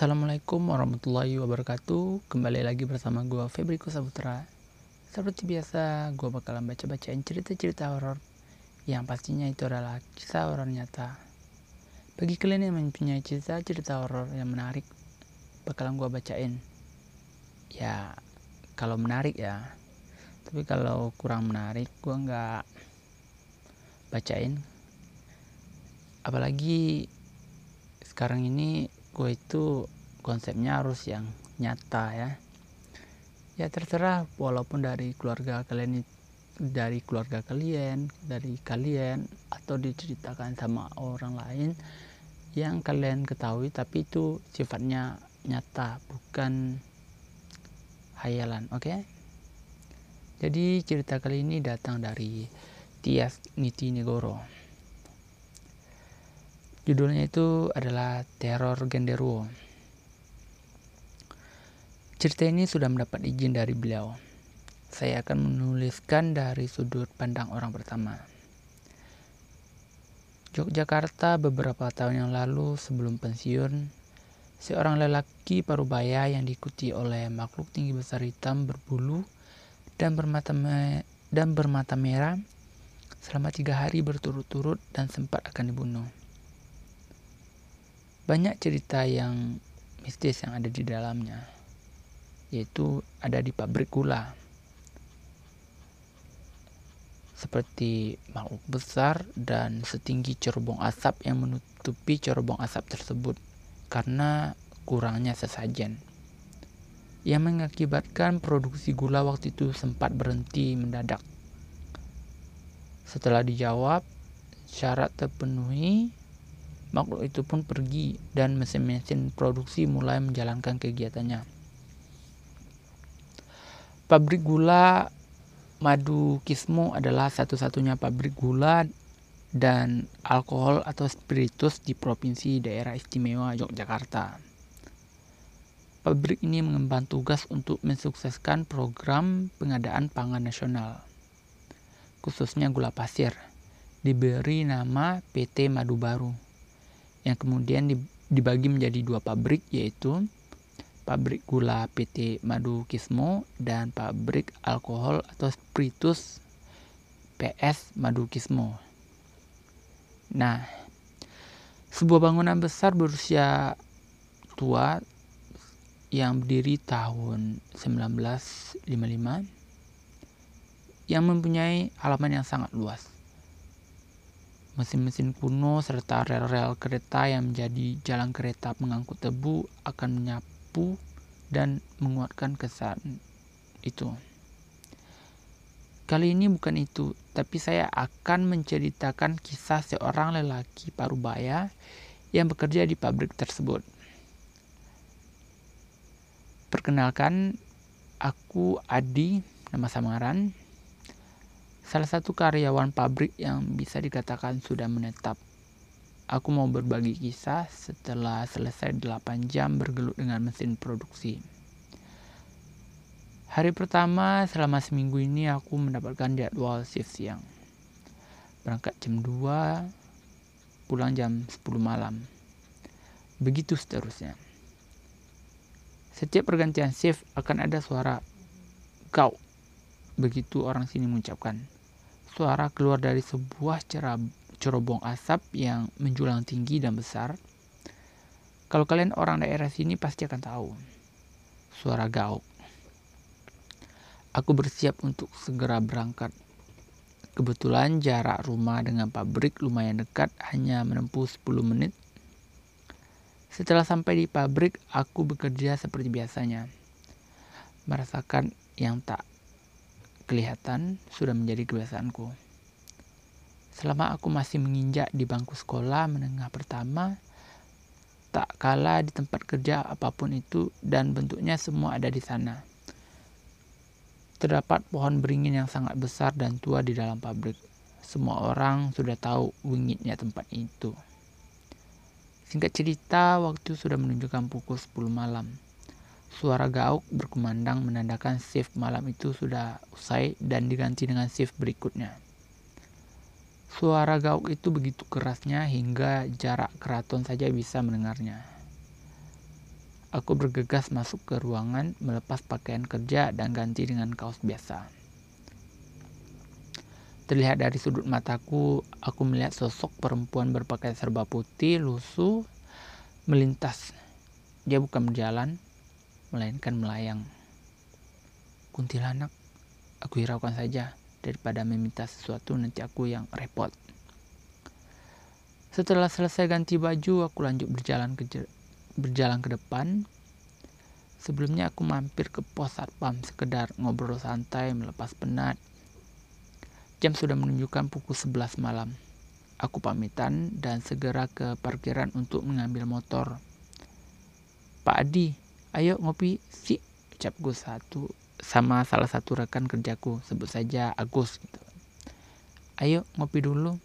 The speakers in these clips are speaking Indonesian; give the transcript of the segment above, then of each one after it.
Assalamualaikum warahmatullahi wabarakatuh. Kembali lagi bersama gue Febriko Saputra Seperti biasa gue bakalan baca-bacain cerita-cerita horor Yang pastinya itu adalah kisah horor nyata. Bagi kalian yang mempunyai cerita-cerita horor yang menarik Bakalan gue bacain. Ya kalau menarik ya. Tapi kalau kurang menarik gue nggak bacain. Apalagi sekarang ini gue itu konsepnya harus yang nyata ya ya terserah walaupun dari keluarga kalian dari keluarga kalian dari kalian atau diceritakan sama orang lain yang kalian ketahui tapi itu sifatnya nyata bukan hayalan oke okay? jadi cerita kali ini datang dari Tias Niti Negoro Judulnya itu adalah Teror Genderuwo. Cerita ini sudah mendapat izin dari beliau. Saya akan menuliskan dari sudut pandang orang pertama. Yogyakarta beberapa tahun yang lalu sebelum pensiun, seorang lelaki parubaya yang diikuti oleh makhluk tinggi besar hitam berbulu dan bermata, me dan bermata merah selama tiga hari berturut-turut dan sempat akan dibunuh banyak cerita yang mistis yang ada di dalamnya yaitu ada di pabrik gula seperti makhluk besar dan setinggi cerobong asap yang menutupi cerobong asap tersebut karena kurangnya sesajen yang mengakibatkan produksi gula waktu itu sempat berhenti mendadak. Setelah dijawab, syarat terpenuhi, makhluk itu pun pergi dan mesin-mesin produksi mulai menjalankan kegiatannya. Pabrik gula Madu Kismo adalah satu-satunya pabrik gula dan alkohol atau spiritus di Provinsi Daerah Istimewa Yogyakarta. Pabrik ini mengemban tugas untuk mensukseskan program pengadaan pangan nasional, khususnya gula pasir, diberi nama PT Madu Baru yang kemudian dibagi menjadi dua pabrik yaitu pabrik gula PT Madu Kismo dan pabrik alkohol atau spiritus PS Madu Kismo. Nah, sebuah bangunan besar berusia tua yang berdiri tahun 1955 yang mempunyai halaman yang sangat luas Mesin-mesin kuno serta rel-rel kereta yang menjadi jalan kereta pengangkut tebu akan menyapu dan menguatkan kesan itu. Kali ini bukan itu, tapi saya akan menceritakan kisah seorang lelaki parubaya yang bekerja di pabrik tersebut. Perkenalkan, aku Adi, nama samaran, salah satu karyawan pabrik yang bisa dikatakan sudah menetap. Aku mau berbagi kisah setelah selesai 8 jam bergelut dengan mesin produksi. Hari pertama selama seminggu ini aku mendapatkan jadwal shift siang. Berangkat jam 2, pulang jam 10 malam. Begitu seterusnya. Setiap pergantian shift akan ada suara kau. Begitu orang sini mengucapkan suara keluar dari sebuah cerobong asap yang menjulang tinggi dan besar. Kalau kalian orang daerah sini pasti akan tahu. Suara gauk. Aku bersiap untuk segera berangkat. Kebetulan jarak rumah dengan pabrik lumayan dekat, hanya menempuh 10 menit. Setelah sampai di pabrik, aku bekerja seperti biasanya. Merasakan yang tak kelihatan sudah menjadi kebiasaanku. Selama aku masih menginjak di bangku sekolah menengah pertama, tak kalah di tempat kerja apa pun itu dan bentuknya semua ada di sana. Terdapat pohon beringin yang sangat besar dan tua di dalam pabrik. Semua orang sudah tahu wingitnya tempat itu. Singkat cerita, waktu sudah menunjukkan pukul 10 malam. Suara gauk berkumandang menandakan shift malam itu sudah usai dan diganti dengan shift berikutnya. Suara gauk itu begitu kerasnya hingga jarak keraton saja bisa mendengarnya. Aku bergegas masuk ke ruangan, melepas pakaian kerja dan ganti dengan kaos biasa. Terlihat dari sudut mataku, aku melihat sosok perempuan berpakaian serba putih, lusuh, melintas. Dia bukan berjalan, melainkan melayang. Kuntilanak, aku hiraukan saja daripada meminta sesuatu nanti aku yang repot. Setelah selesai ganti baju, aku lanjut berjalan ke berjalan ke depan. Sebelumnya aku mampir ke pos satpam sekedar ngobrol santai melepas penat. Jam sudah menunjukkan pukul 11 malam. Aku pamitan dan segera ke parkiran untuk mengambil motor. Pak Adi, ayo ngopi si ucap gue satu sama salah satu rekan kerjaku sebut saja Agus gitu. Ayo ngopi dulu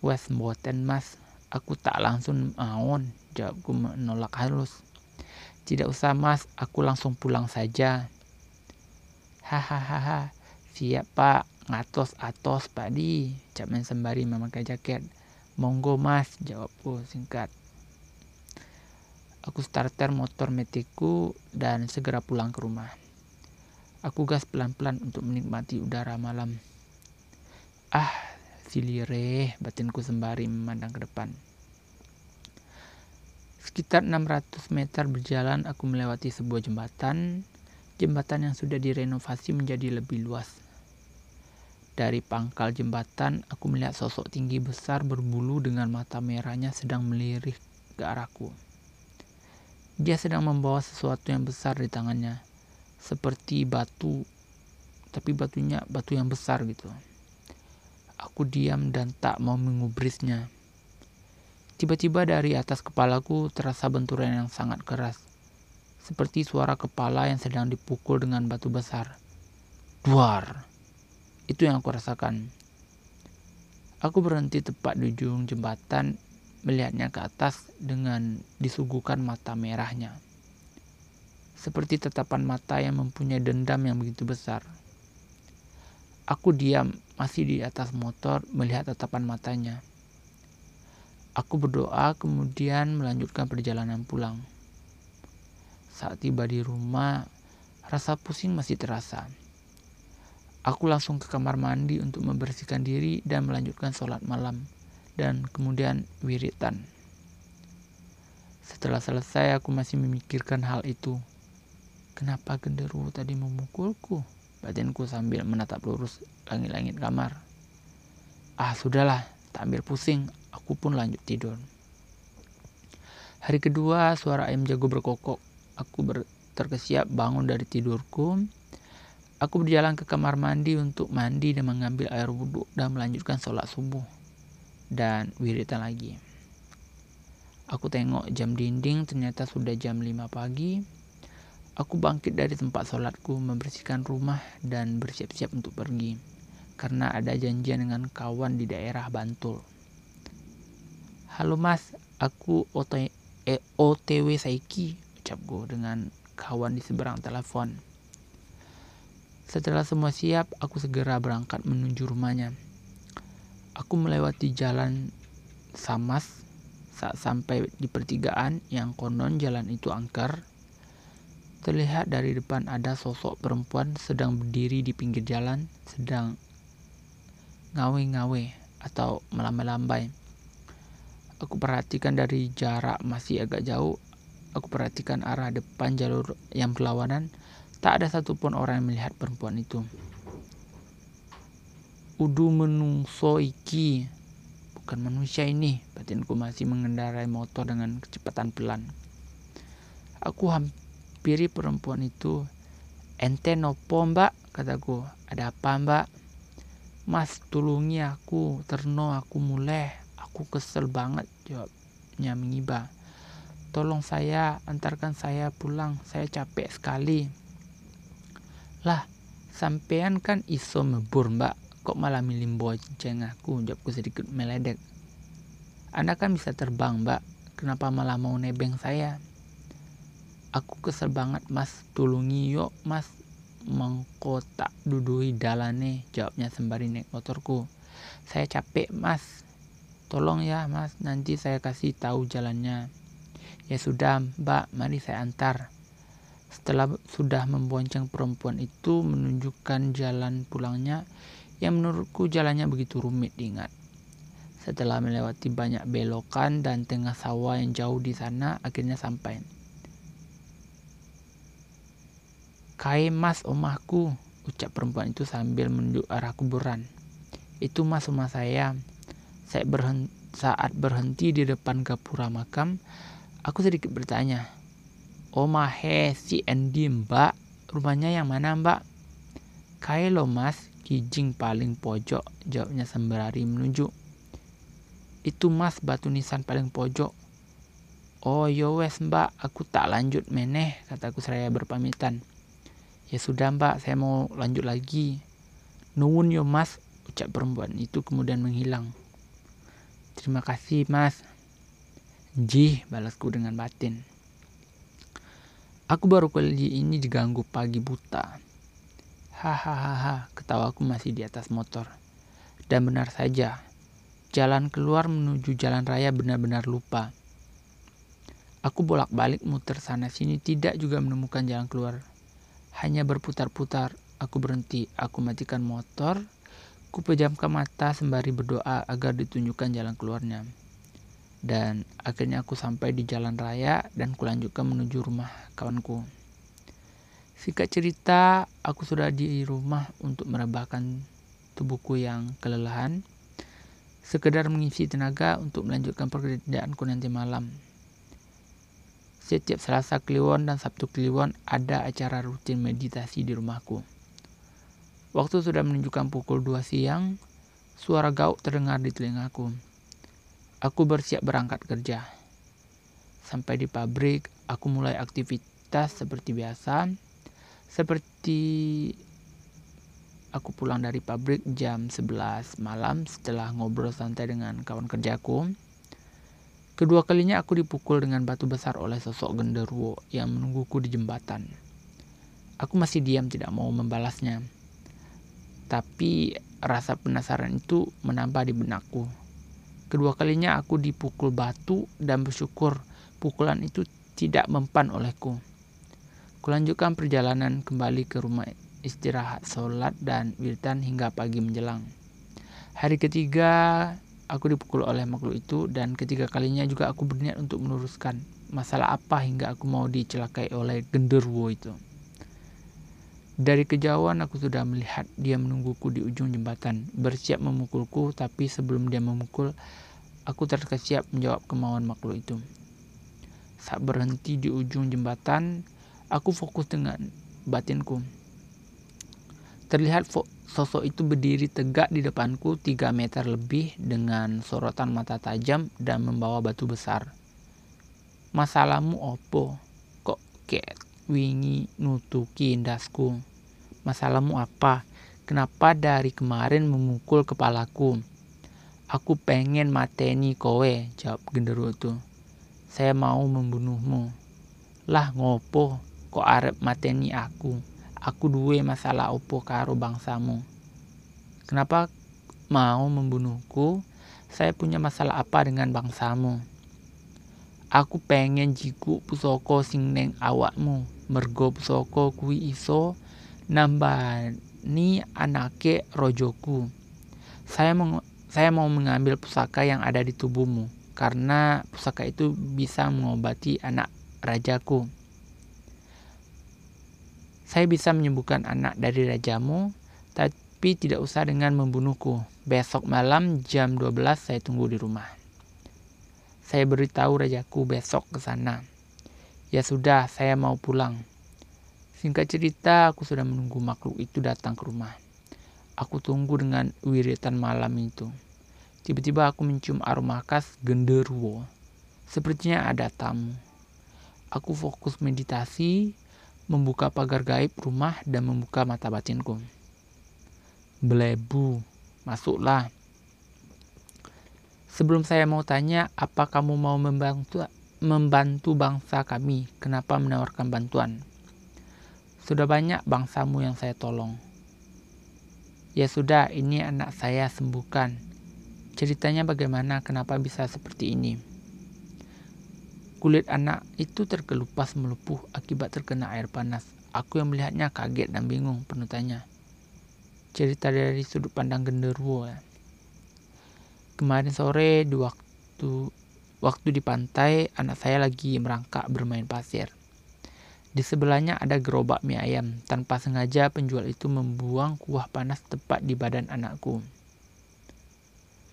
Wes mboten mas, aku tak langsung maun, jawabku menolak halus. Tidak usah mas, aku langsung pulang saja. Hahaha, siap pak, ngatos atos pak di, sembari memakai jaket. Monggo mas, jawabku singkat. Aku starter motor metiku dan segera pulang ke rumah. Aku gas pelan-pelan untuk menikmati udara malam. Ah, Silire, batinku sembari memandang ke depan. Sekitar 600 meter berjalan, aku melewati sebuah jembatan. Jembatan yang sudah direnovasi menjadi lebih luas. Dari pangkal jembatan, aku melihat sosok tinggi besar berbulu dengan mata merahnya sedang melirik ke arahku. Dia sedang membawa sesuatu yang besar di tangannya, seperti batu, tapi batunya batu yang besar gitu. Aku diam dan tak mau mengubrisnya. Tiba-tiba dari atas kepalaku terasa benturan yang sangat keras. Seperti suara kepala yang sedang dipukul dengan batu besar. Duar! Itu yang aku rasakan. Aku berhenti tepat di ujung jembatan, melihatnya ke atas dengan disuguhkan mata merahnya. Seperti tatapan mata yang mempunyai dendam yang begitu besar. Aku diam masih di atas motor melihat tatapan matanya. Aku berdoa kemudian melanjutkan perjalanan pulang. Saat tiba di rumah, rasa pusing masih terasa. Aku langsung ke kamar mandi untuk membersihkan diri dan melanjutkan sholat malam dan kemudian wiritan. Setelah selesai aku masih memikirkan hal itu. Kenapa genderuwo tadi memukulku? batinku sambil menatap lurus langit-langit kamar. Ah, sudahlah, tak ambil pusing, aku pun lanjut tidur. Hari kedua, suara ayam jago berkokok. Aku ber terkesiap bangun dari tidurku. Aku berjalan ke kamar mandi untuk mandi dan mengambil air wudhu dan melanjutkan sholat subuh dan wiritan lagi. Aku tengok jam dinding ternyata sudah jam 5 pagi. Aku bangkit dari tempat sholatku, membersihkan rumah dan bersiap-siap untuk pergi. Karena ada janjian dengan kawan di daerah Bantul. Halo mas, aku OT, eh, OTW Saiki, ucapku dengan kawan di seberang telepon. Setelah semua siap, aku segera berangkat menuju rumahnya. Aku melewati jalan Samas saat sampai di pertigaan yang konon jalan itu angker Terlihat dari depan ada sosok perempuan sedang berdiri di pinggir jalan, sedang ngawe-ngawe atau melambai-lambai. Aku perhatikan dari jarak masih agak jauh. Aku perhatikan arah depan jalur yang berlawanan. Tak ada satupun orang yang melihat perempuan itu. Udu menungso iki. Bukan manusia ini. Batinku masih mengendarai motor dengan kecepatan pelan. Aku hampir Piri perempuan itu. Ente nopo mbak, kataku. Ada apa mbak? Mas tulungi aku, terno aku mulai. Aku kesel banget, jawabnya mengiba. Tolong saya, antarkan saya pulang, saya capek sekali. Lah, sampean kan iso mebur mbak, kok malah milih bonceng aku, jawabku sedikit meledek. Anda kan bisa terbang mbak, kenapa malah mau nebeng saya? aku kesel banget mas. Tulungi yuk mas. Mengko tak dudui dalane jawabnya sembari naik motorku. Saya capek mas. Tolong ya mas. Nanti saya kasih tahu jalannya. Ya sudah, Mbak, mari saya antar. Setelah sudah membonceng perempuan itu menunjukkan jalan pulangnya yang menurutku jalannya begitu rumit diingat. Setelah melewati banyak belokan dan tengah sawah yang jauh di sana, akhirnya sampai. Kai mas omahku, ucap perempuan itu sambil menunjuk arah kuburan. Itu mas rumah saya. Saya berhenti, saat berhenti di depan gapura makam, aku sedikit bertanya. Oh mahe, si Andy mbak, rumahnya yang mana mbak? Kai lo mas, kijing paling pojok, jawabnya sembari menunjuk. Itu mas batu nisan paling pojok. Oh yo wes mbak, aku tak lanjut meneh, kataku seraya berpamitan. Ya sudah mbak, saya mau lanjut lagi. Nuwun yo mas, ucap perempuan itu kemudian menghilang. Terima kasih mas. Jih, balasku dengan batin. Aku baru kali ini diganggu pagi buta. Hahaha, ketawaku masih di atas motor. Dan benar saja, jalan keluar menuju jalan raya benar-benar lupa. Aku bolak-balik muter sana sini tidak juga menemukan jalan keluar hanya berputar-putar. Aku berhenti, aku matikan motor, ku pejamkan mata sembari berdoa agar ditunjukkan jalan keluarnya. Dan akhirnya aku sampai di jalan raya dan kulanjutkan menuju rumah kawanku. Singkat cerita, aku sudah di rumah untuk merebahkan tubuhku yang kelelahan, sekedar mengisi tenaga untuk melanjutkan pekerjaanku nanti malam. Setiap Selasa Kliwon dan Sabtu Kliwon ada acara rutin meditasi di rumahku. Waktu sudah menunjukkan pukul 2 siang, suara gauk terdengar di telingaku. Aku bersiap berangkat kerja. Sampai di pabrik, aku mulai aktivitas seperti biasa. Seperti aku pulang dari pabrik jam 11 malam setelah ngobrol santai dengan kawan kerjaku. Kedua kalinya aku dipukul dengan batu besar oleh sosok genderuwo yang menungguku di jembatan. Aku masih diam tidak mau membalasnya. Tapi rasa penasaran itu menambah di benakku. Kedua kalinya aku dipukul batu dan bersyukur pukulan itu tidak mempan olehku. Kulanjutkan perjalanan kembali ke rumah istirahat, sholat, dan wirtan hingga pagi menjelang. Hari ketiga aku dipukul oleh makhluk itu dan ketiga kalinya juga aku berniat untuk meluruskan masalah apa hingga aku mau dicelakai oleh genderuwo itu. Dari kejauhan aku sudah melihat dia menungguku di ujung jembatan, bersiap memukulku, tapi sebelum dia memukul, aku terkesiap menjawab kemauan makhluk itu. Saat berhenti di ujung jembatan, aku fokus dengan batinku. Terlihat Sosok itu berdiri tegak di depanku 3 meter lebih dengan sorotan mata tajam dan membawa batu besar. Masalahmu opo? Kok ket wingi nutuki indasku? Masalahmu apa? Kenapa dari kemarin memukul kepalaku? Aku pengen mateni kowe, jawab genderuwo itu. Saya mau membunuhmu. Lah ngopo? Kok arep mateni aku? aku duwe masalah opo karo bangsamu. Kenapa mau membunuhku? Saya punya masalah apa dengan bangsamu? Aku pengen jiku pusoko sing neng awakmu. Mergo pusoko kui iso nambani anake rojoku. Saya mau saya mau mengambil pusaka yang ada di tubuhmu karena pusaka itu bisa mengobati anak rajaku. Saya bisa menyembuhkan anak dari rajamu, tapi tidak usah dengan membunuhku. Besok malam jam 12 saya tunggu di rumah. Saya beritahu rajaku besok ke sana. Ya sudah, saya mau pulang. Singkat cerita, aku sudah menunggu makhluk itu datang ke rumah. Aku tunggu dengan wiritan malam itu. Tiba-tiba aku mencium aroma khas genderuwo. Sepertinya ada tamu. Aku fokus meditasi, membuka pagar gaib rumah dan membuka mata batinku. Belebu, masuklah. Sebelum saya mau tanya, apa kamu mau membantu membantu bangsa kami? Kenapa menawarkan bantuan? Sudah banyak bangsamu yang saya tolong. Ya sudah, ini anak saya sembuhkan. Ceritanya bagaimana? Kenapa bisa seperti ini? Kulit anak itu terkelupas melepuh akibat terkena air panas. Aku yang melihatnya kaget dan bingung, penuh tanya. Cerita dari sudut pandang genderuwo ya. Kemarin sore di waktu waktu di pantai, anak saya lagi merangkak bermain pasir. Di sebelahnya ada gerobak mie ayam. Tanpa sengaja penjual itu membuang kuah panas tepat di badan anakku.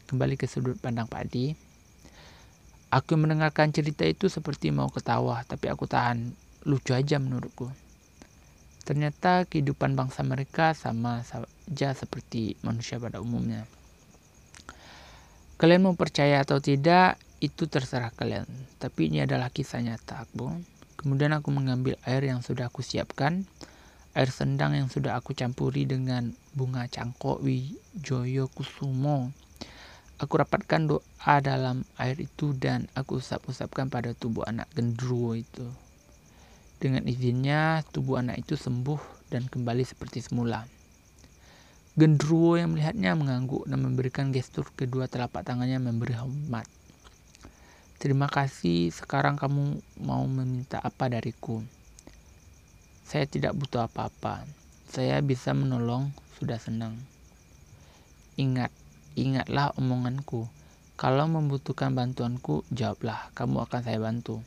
Kembali ke sudut pandang Pak Adi. Aku mendengarkan cerita itu seperti mau ketawa, tapi aku tahan. Lucu aja menurutku. Ternyata kehidupan bangsa mereka sama saja seperti manusia pada umumnya. Kalian mau percaya atau tidak, itu terserah kalian. Tapi ini adalah kisah nyata aku. Kemudian aku mengambil air yang sudah aku siapkan, air sendang yang sudah aku campuri dengan bunga cangkok wijoyo kusumo Aku rapatkan doa dalam air itu dan aku usap-usapkan pada tubuh anak gendruwo itu. Dengan izinnya, tubuh anak itu sembuh dan kembali seperti semula. Gendruwo yang melihatnya mengangguk dan memberikan gestur kedua telapak tangannya memberi hormat. Terima kasih, sekarang kamu mau meminta apa dariku? Saya tidak butuh apa-apa. Saya bisa menolong, sudah senang. Ingat, Ingatlah omonganku. Kalau membutuhkan bantuanku, jawablah. Kamu akan saya bantu.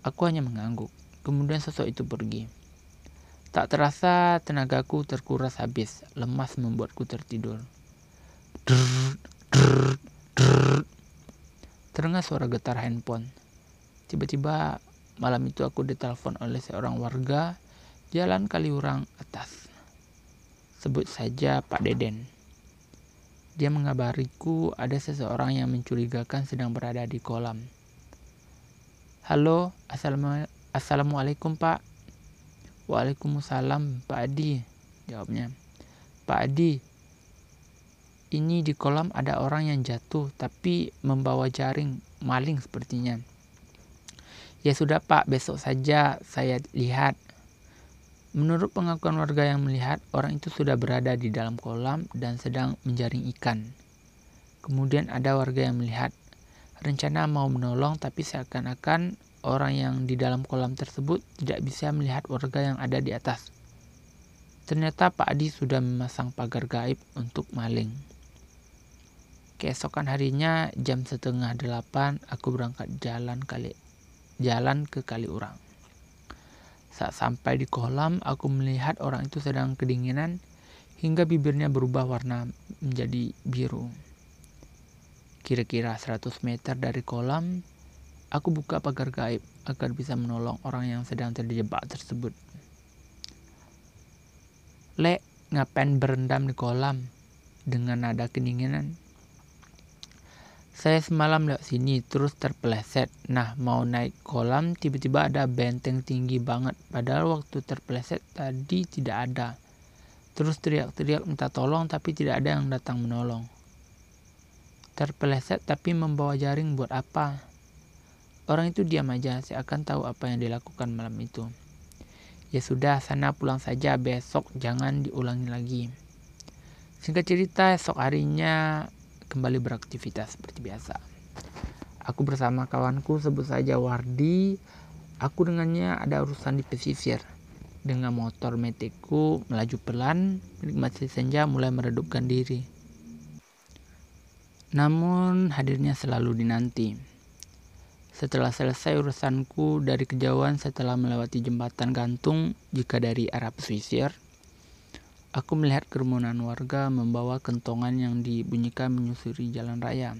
Aku hanya mengangguk. Kemudian sosok itu pergi. Tak terasa tenagaku terkuras habis. Lemas membuatku tertidur. Drrr, drrr, drrr. Terdengar suara getar handphone. Tiba-tiba malam itu aku ditelepon oleh seorang warga Jalan Kaliurang atas. Sebut saja Pak Deden. Dia mengabariku ada seseorang yang mencurigakan sedang berada di kolam. Halo, assalamualaikum pak. Waalaikumsalam Pak Adi, jawabnya. Pak Adi, ini di kolam ada orang yang jatuh tapi membawa jaring maling sepertinya. Ya sudah Pak, besok saja saya lihat Menurut pengakuan warga yang melihat, orang itu sudah berada di dalam kolam dan sedang menjaring ikan. Kemudian ada warga yang melihat rencana mau menolong tapi seakan-akan orang yang di dalam kolam tersebut tidak bisa melihat warga yang ada di atas. Ternyata Pak Adi sudah memasang pagar gaib untuk maling. Keesokan harinya jam setengah delapan aku berangkat jalan kali jalan ke Kaliurang. Saat sampai di kolam, aku melihat orang itu sedang kedinginan hingga bibirnya berubah warna menjadi biru. Kira-kira 100 meter dari kolam, aku buka pagar gaib agar bisa menolong orang yang sedang terjebak tersebut. Le, ngapain berendam di kolam dengan nada kedinginan? Saya semalam lewat sini terus terpeleset. Nah, mau naik kolam tiba-tiba ada benteng tinggi banget. Padahal waktu terpeleset tadi tidak ada. Terus teriak-teriak minta tolong tapi tidak ada yang datang menolong. Terpeleset tapi membawa jaring buat apa? Orang itu diam aja, saya akan tahu apa yang dilakukan malam itu. Ya sudah, sana pulang saja besok, jangan diulangi lagi. Singkat cerita, esok harinya kembali beraktivitas seperti biasa. Aku bersama kawanku sebut saja Wardi. Aku dengannya ada urusan di pesisir. Dengan motor metikku melaju pelan, menikmati senja mulai meredupkan diri. Namun hadirnya selalu dinanti. Setelah selesai urusanku dari kejauhan setelah melewati jembatan gantung jika dari arah pesisir, Aku melihat kerumunan warga membawa kentongan yang dibunyikan menyusuri jalan raya.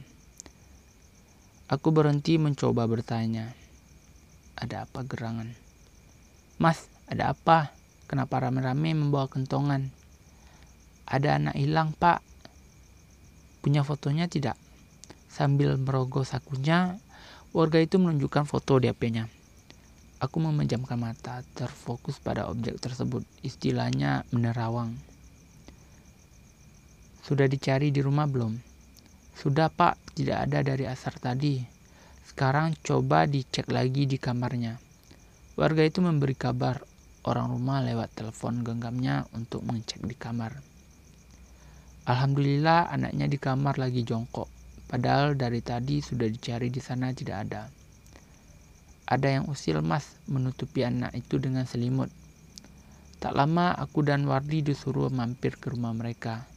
Aku berhenti mencoba bertanya. Ada apa gerangan? Mas, ada apa? Kenapa rame-rame membawa kentongan? Ada anak hilang, Pak. Punya fotonya tidak? Sambil merogoh sakunya, warga itu menunjukkan foto di HP-nya. Aku memejamkan mata, terfokus pada objek tersebut. Istilahnya menerawang. Sudah dicari di rumah belum? Sudah pak, tidak ada dari asar tadi. Sekarang coba dicek lagi di kamarnya. Warga itu memberi kabar orang rumah lewat telepon genggamnya untuk mengecek di kamar. Alhamdulillah anaknya di kamar lagi jongkok. Padahal dari tadi sudah dicari di sana tidak ada. Ada yang usil mas menutupi anak itu dengan selimut. Tak lama aku dan Wardi disuruh mampir ke rumah mereka.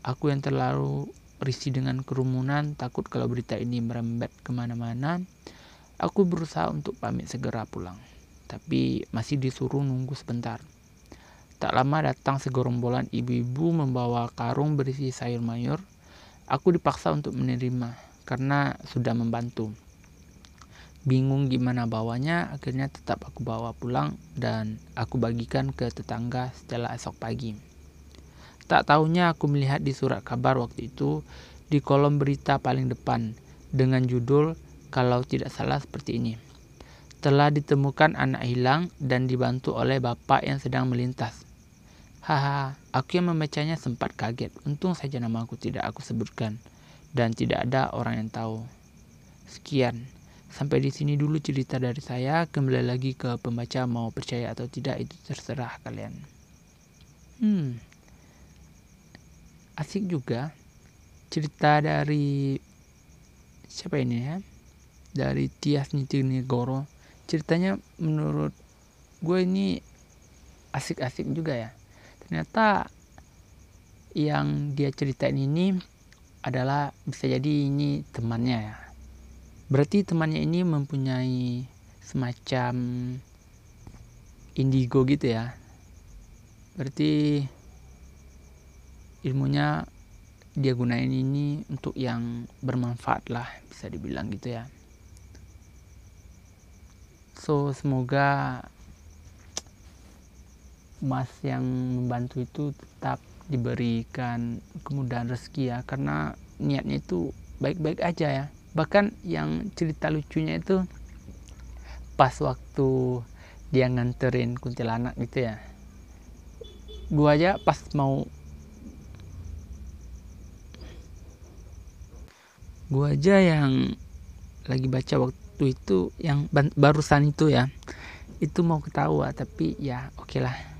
Aku yang terlalu risih dengan kerumunan, takut kalau berita ini merembet ke mana-mana, aku berusaha untuk pamit segera pulang. Tapi masih disuruh nunggu sebentar. Tak lama datang segorombolan ibu-ibu membawa karung berisi sayur mayur. Aku dipaksa untuk menerima karena sudah membantu. Bingung gimana bawanya, akhirnya tetap aku bawa pulang dan aku bagikan ke tetangga setelah esok pagi. Tak tahunya aku melihat di surat kabar waktu itu di kolom berita paling depan dengan judul kalau tidak salah seperti ini. Telah ditemukan anak hilang dan dibantu oleh bapak yang sedang melintas. Haha, aku yang membacanya sempat kaget. Untung saja nama aku tidak aku sebutkan. Dan tidak ada orang yang tahu. Sekian. Sampai di sini dulu cerita dari saya. Kembali lagi ke pembaca mau percaya atau tidak itu terserah kalian. Hmm. Asik juga cerita dari siapa ini ya? Dari Tias Nitinegoro. Ceritanya menurut gue ini asik-asik juga ya ternyata yang dia ceritain ini adalah bisa jadi ini temannya ya berarti temannya ini mempunyai semacam indigo gitu ya? Berarti ilmunya dia gunain ini untuk yang bermanfaat lah bisa dibilang gitu ya. So semoga mas yang membantu itu tetap diberikan kemudahan rezeki ya karena niatnya itu baik-baik aja ya bahkan yang cerita lucunya itu pas waktu dia nganterin kuntilanak gitu ya gua aja pas mau gua aja yang lagi baca waktu itu yang barusan itu ya itu mau ketawa tapi ya oke okay lah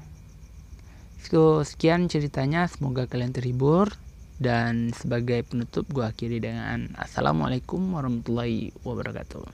So, sekian ceritanya. Semoga kalian terhibur. Dan sebagai penutup, gue akhiri dengan Assalamualaikum warahmatullahi wabarakatuh.